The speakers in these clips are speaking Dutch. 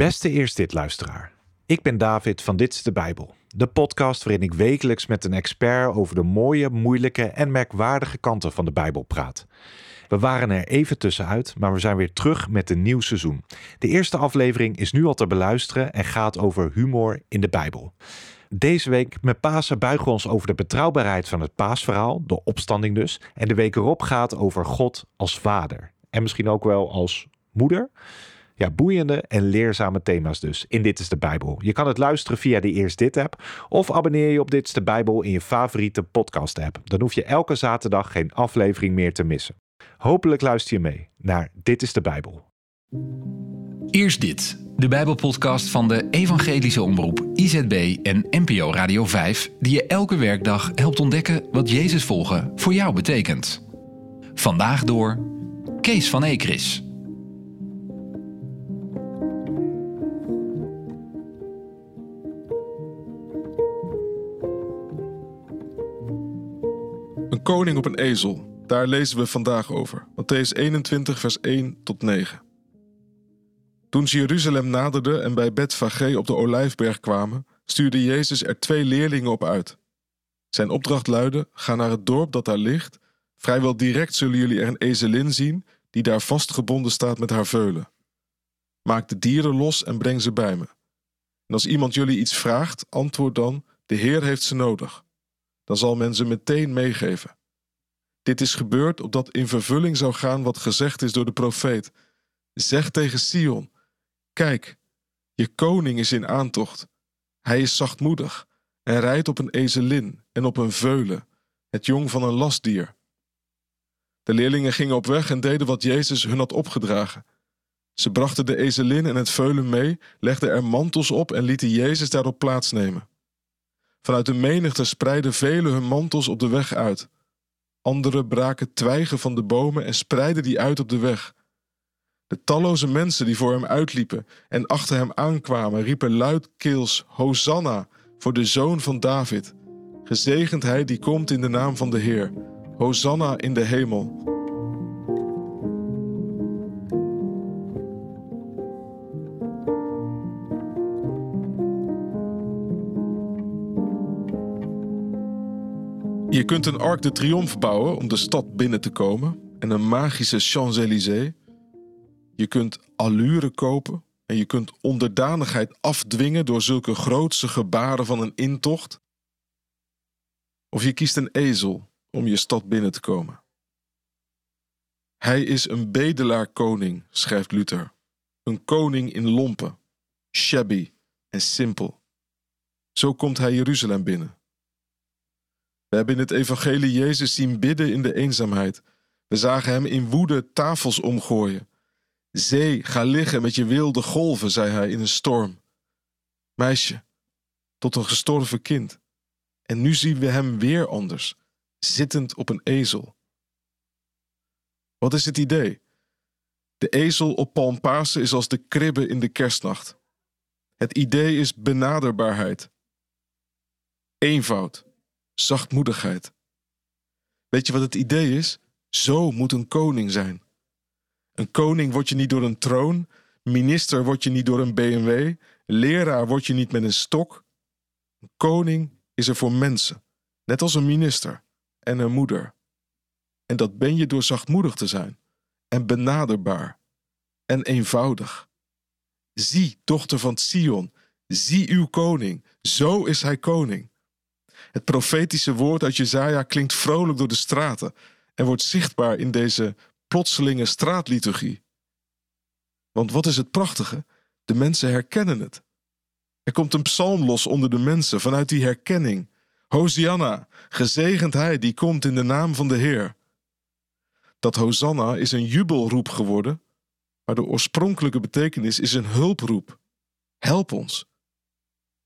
Beste Eerst Dit luisteraar. Ik ben David van Dit is de Bijbel. De podcast waarin ik wekelijks met een expert over de mooie, moeilijke en merkwaardige kanten van de Bijbel praat. We waren er even tussenuit, maar we zijn weer terug met een nieuw seizoen. De eerste aflevering is nu al te beluisteren en gaat over humor in de Bijbel. Deze week met Pasen buigen we ons over de betrouwbaarheid van het paasverhaal, de opstanding dus. En de week erop gaat over God als vader. En misschien ook wel als moeder. Ja, boeiende en leerzame thema's dus in Dit is de Bijbel. Je kan het luisteren via de Eerst Dit app of abonneer je op Dit is de Bijbel in je favoriete podcast app. Dan hoef je elke zaterdag geen aflevering meer te missen. Hopelijk luister je mee naar Dit is de Bijbel. Eerst dit, de Bijbelpodcast van de Evangelische Omroep IZB en NPO Radio 5, die je elke werkdag helpt ontdekken wat Jezus volgen voor jou betekent. Vandaag door Kees van Ekris. Een koning op een ezel, daar lezen we vandaag over. Matthäus 21, vers 1 tot 9. Toen ze Jeruzalem naderden en bij Betfage op de Olijfberg kwamen, stuurde Jezus er twee leerlingen op uit. Zijn opdracht luidde: Ga naar het dorp dat daar ligt. Vrijwel direct zullen jullie er een ezelin zien die daar vastgebonden staat met haar veulen. Maak de dieren los en breng ze bij me. En als iemand jullie iets vraagt, antwoord dan: De Heer heeft ze nodig. Dan zal men ze meteen meegeven. Dit is gebeurd opdat in vervulling zou gaan wat gezegd is door de profeet. Zeg tegen Sion: Kijk, je koning is in aantocht. Hij is zachtmoedig en rijdt op een ezelin en op een veulen, het jong van een lastdier. De leerlingen gingen op weg en deden wat Jezus hun had opgedragen. Ze brachten de ezelin en het veulen mee, legden er mantels op en lieten Jezus daarop plaatsnemen. Vanuit de menigte spreidden velen hun mantels op de weg uit. Anderen braken twijgen van de bomen en spreidden die uit op de weg. De talloze mensen die voor hem uitliepen en achter hem aankwamen, riepen luidkeels: Hosanna voor de zoon van David. Gezegend hij die komt in de naam van de Heer. Hosanna in de hemel. Je kunt een Arc de Triomphe bouwen om de stad binnen te komen en een magische Champs-Élysées. Je kunt allure kopen en je kunt onderdanigheid afdwingen door zulke grootse gebaren van een intocht. Of je kiest een ezel om je stad binnen te komen. Hij is een bedelaar koning, schrijft Luther. Een koning in lompen, shabby en simpel. Zo komt hij Jeruzalem binnen. We hebben in het evangelie Jezus zien bidden in de eenzaamheid. We zagen hem in woede tafels omgooien. Zee, ga liggen met je wilde golven, zei hij in een storm. Meisje, tot een gestorven kind. En nu zien we hem weer anders, zittend op een ezel. Wat is het idee? De ezel op Palmpasen is als de kribbe in de kerstnacht. Het idee is benaderbaarheid. Eenvoud zachtmoedigheid. Weet je wat het idee is? Zo moet een koning zijn. Een koning word je niet door een troon, minister word je niet door een BMW, leraar word je niet met een stok. Een koning is er voor mensen, net als een minister en een moeder. En dat ben je door zachtmoedig te zijn en benaderbaar en eenvoudig. Zie, dochter van Sion, zie uw koning, zo is hij koning. Het profetische woord uit Jezaja klinkt vrolijk door de straten en wordt zichtbaar in deze plotselinge straatliturgie. Want wat is het prachtige? De mensen herkennen het. Er komt een psalm los onder de mensen vanuit die herkenning. Hosianna, gezegend hij die komt in de naam van de Heer. Dat Hosanna is een jubelroep geworden, maar de oorspronkelijke betekenis is een hulproep. Help ons.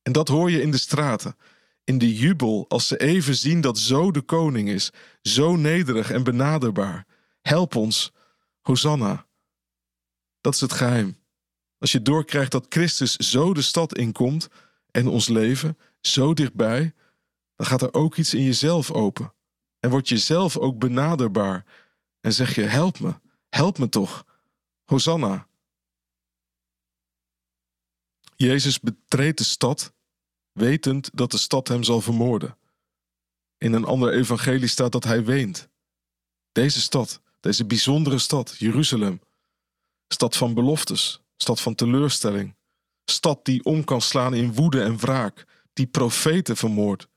En dat hoor je in de straten in de jubel als ze even zien dat zo de koning is, zo nederig en benaderbaar. Help ons, Hosanna. Dat is het geheim. Als je doorkrijgt dat Christus zo de stad inkomt en ons leven zo dichtbij, dan gaat er ook iets in jezelf open. En word je zelf ook benaderbaar. En zeg je: Help me, help me toch. Hosanna. Jezus betreedt de stad, wetend dat de stad hem zal vermoorden. In een ander evangelie staat dat hij weent. Deze stad, deze bijzondere stad, Jeruzalem, stad van beloftes, stad van teleurstelling, stad die om kan slaan in woede en wraak, die profeten vermoordt,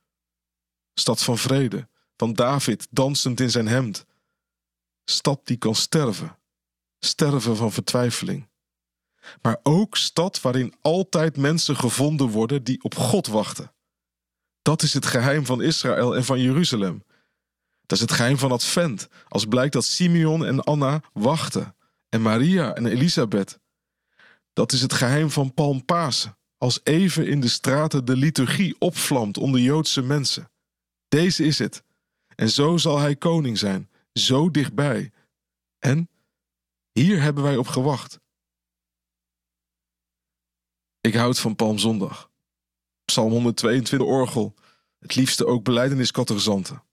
stad van vrede, van David dansend in zijn hemd, stad die kan sterven, sterven van vertwijfeling. Maar ook stad waarin altijd mensen gevonden worden die op God wachten. Dat is het geheim van Israël en van Jeruzalem. Dat is het geheim van Advent, als blijkt dat Simeon en Anna wachten, en Maria en Elisabeth. Dat is het geheim van Palmpasen, als even in de straten de liturgie opvlamt onder Joodse mensen. Deze is het. En zo zal hij koning zijn, zo dichtbij. En hier hebben wij op gewacht. Ik houd van Palmzondag. Psalm 122 orgel, het liefste ook beleideniskattegezanten.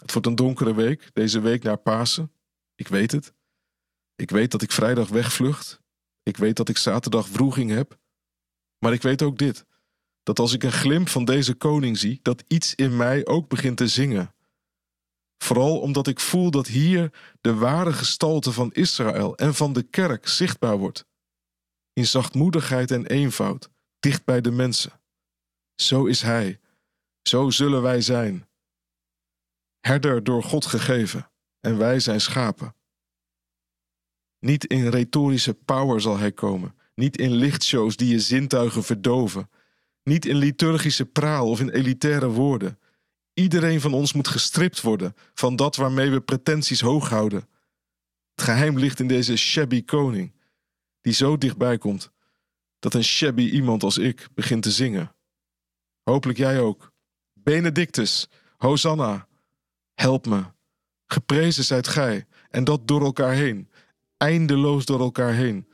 Het wordt een donkere week, deze week naar Pasen. Ik weet het. Ik weet dat ik vrijdag wegvlucht. Ik weet dat ik zaterdag vroeging heb. Maar ik weet ook dit: dat als ik een glimp van deze koning zie, dat iets in mij ook begint te zingen. Vooral omdat ik voel dat hier de ware gestalte van Israël en van de kerk zichtbaar wordt. In zachtmoedigheid en eenvoud, dicht bij de mensen. Zo is Hij, zo zullen wij zijn. Herder door God gegeven, en wij zijn schapen. Niet in retorische power zal Hij komen, niet in lichtshows die je zintuigen verdoven, niet in liturgische praal of in elitaire woorden. Iedereen van ons moet gestript worden van dat waarmee we pretenties hoog houden. Het geheim ligt in deze shabby koning, die zo dichtbij komt dat een shabby iemand als ik begint te zingen. Hopelijk jij ook. Benedictus, Hosanna, help me. Geprezen zijt gij, en dat door elkaar heen, eindeloos door elkaar heen,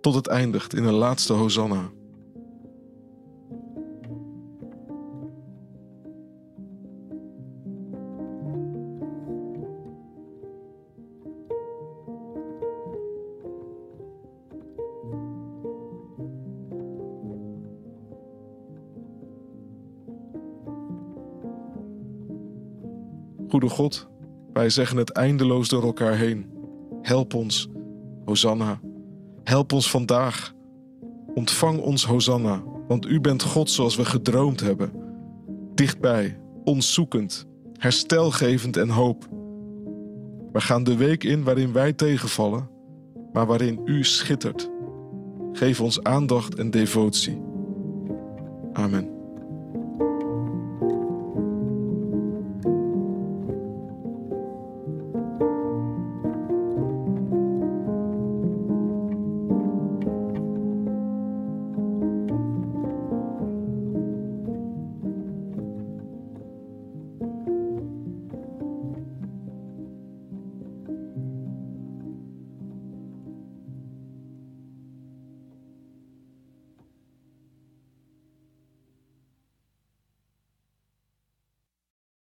tot het eindigt in een laatste Hosanna. Goede God, wij zeggen het eindeloos door elkaar heen. Help ons, Hosanna. Help ons vandaag. Ontvang ons, Hosanna, want u bent God zoals we gedroomd hebben. Dichtbij, ons zoekend, herstelgevend en hoop. We gaan de week in waarin wij tegenvallen, maar waarin u schittert. Geef ons aandacht en devotie. Amen. Bye.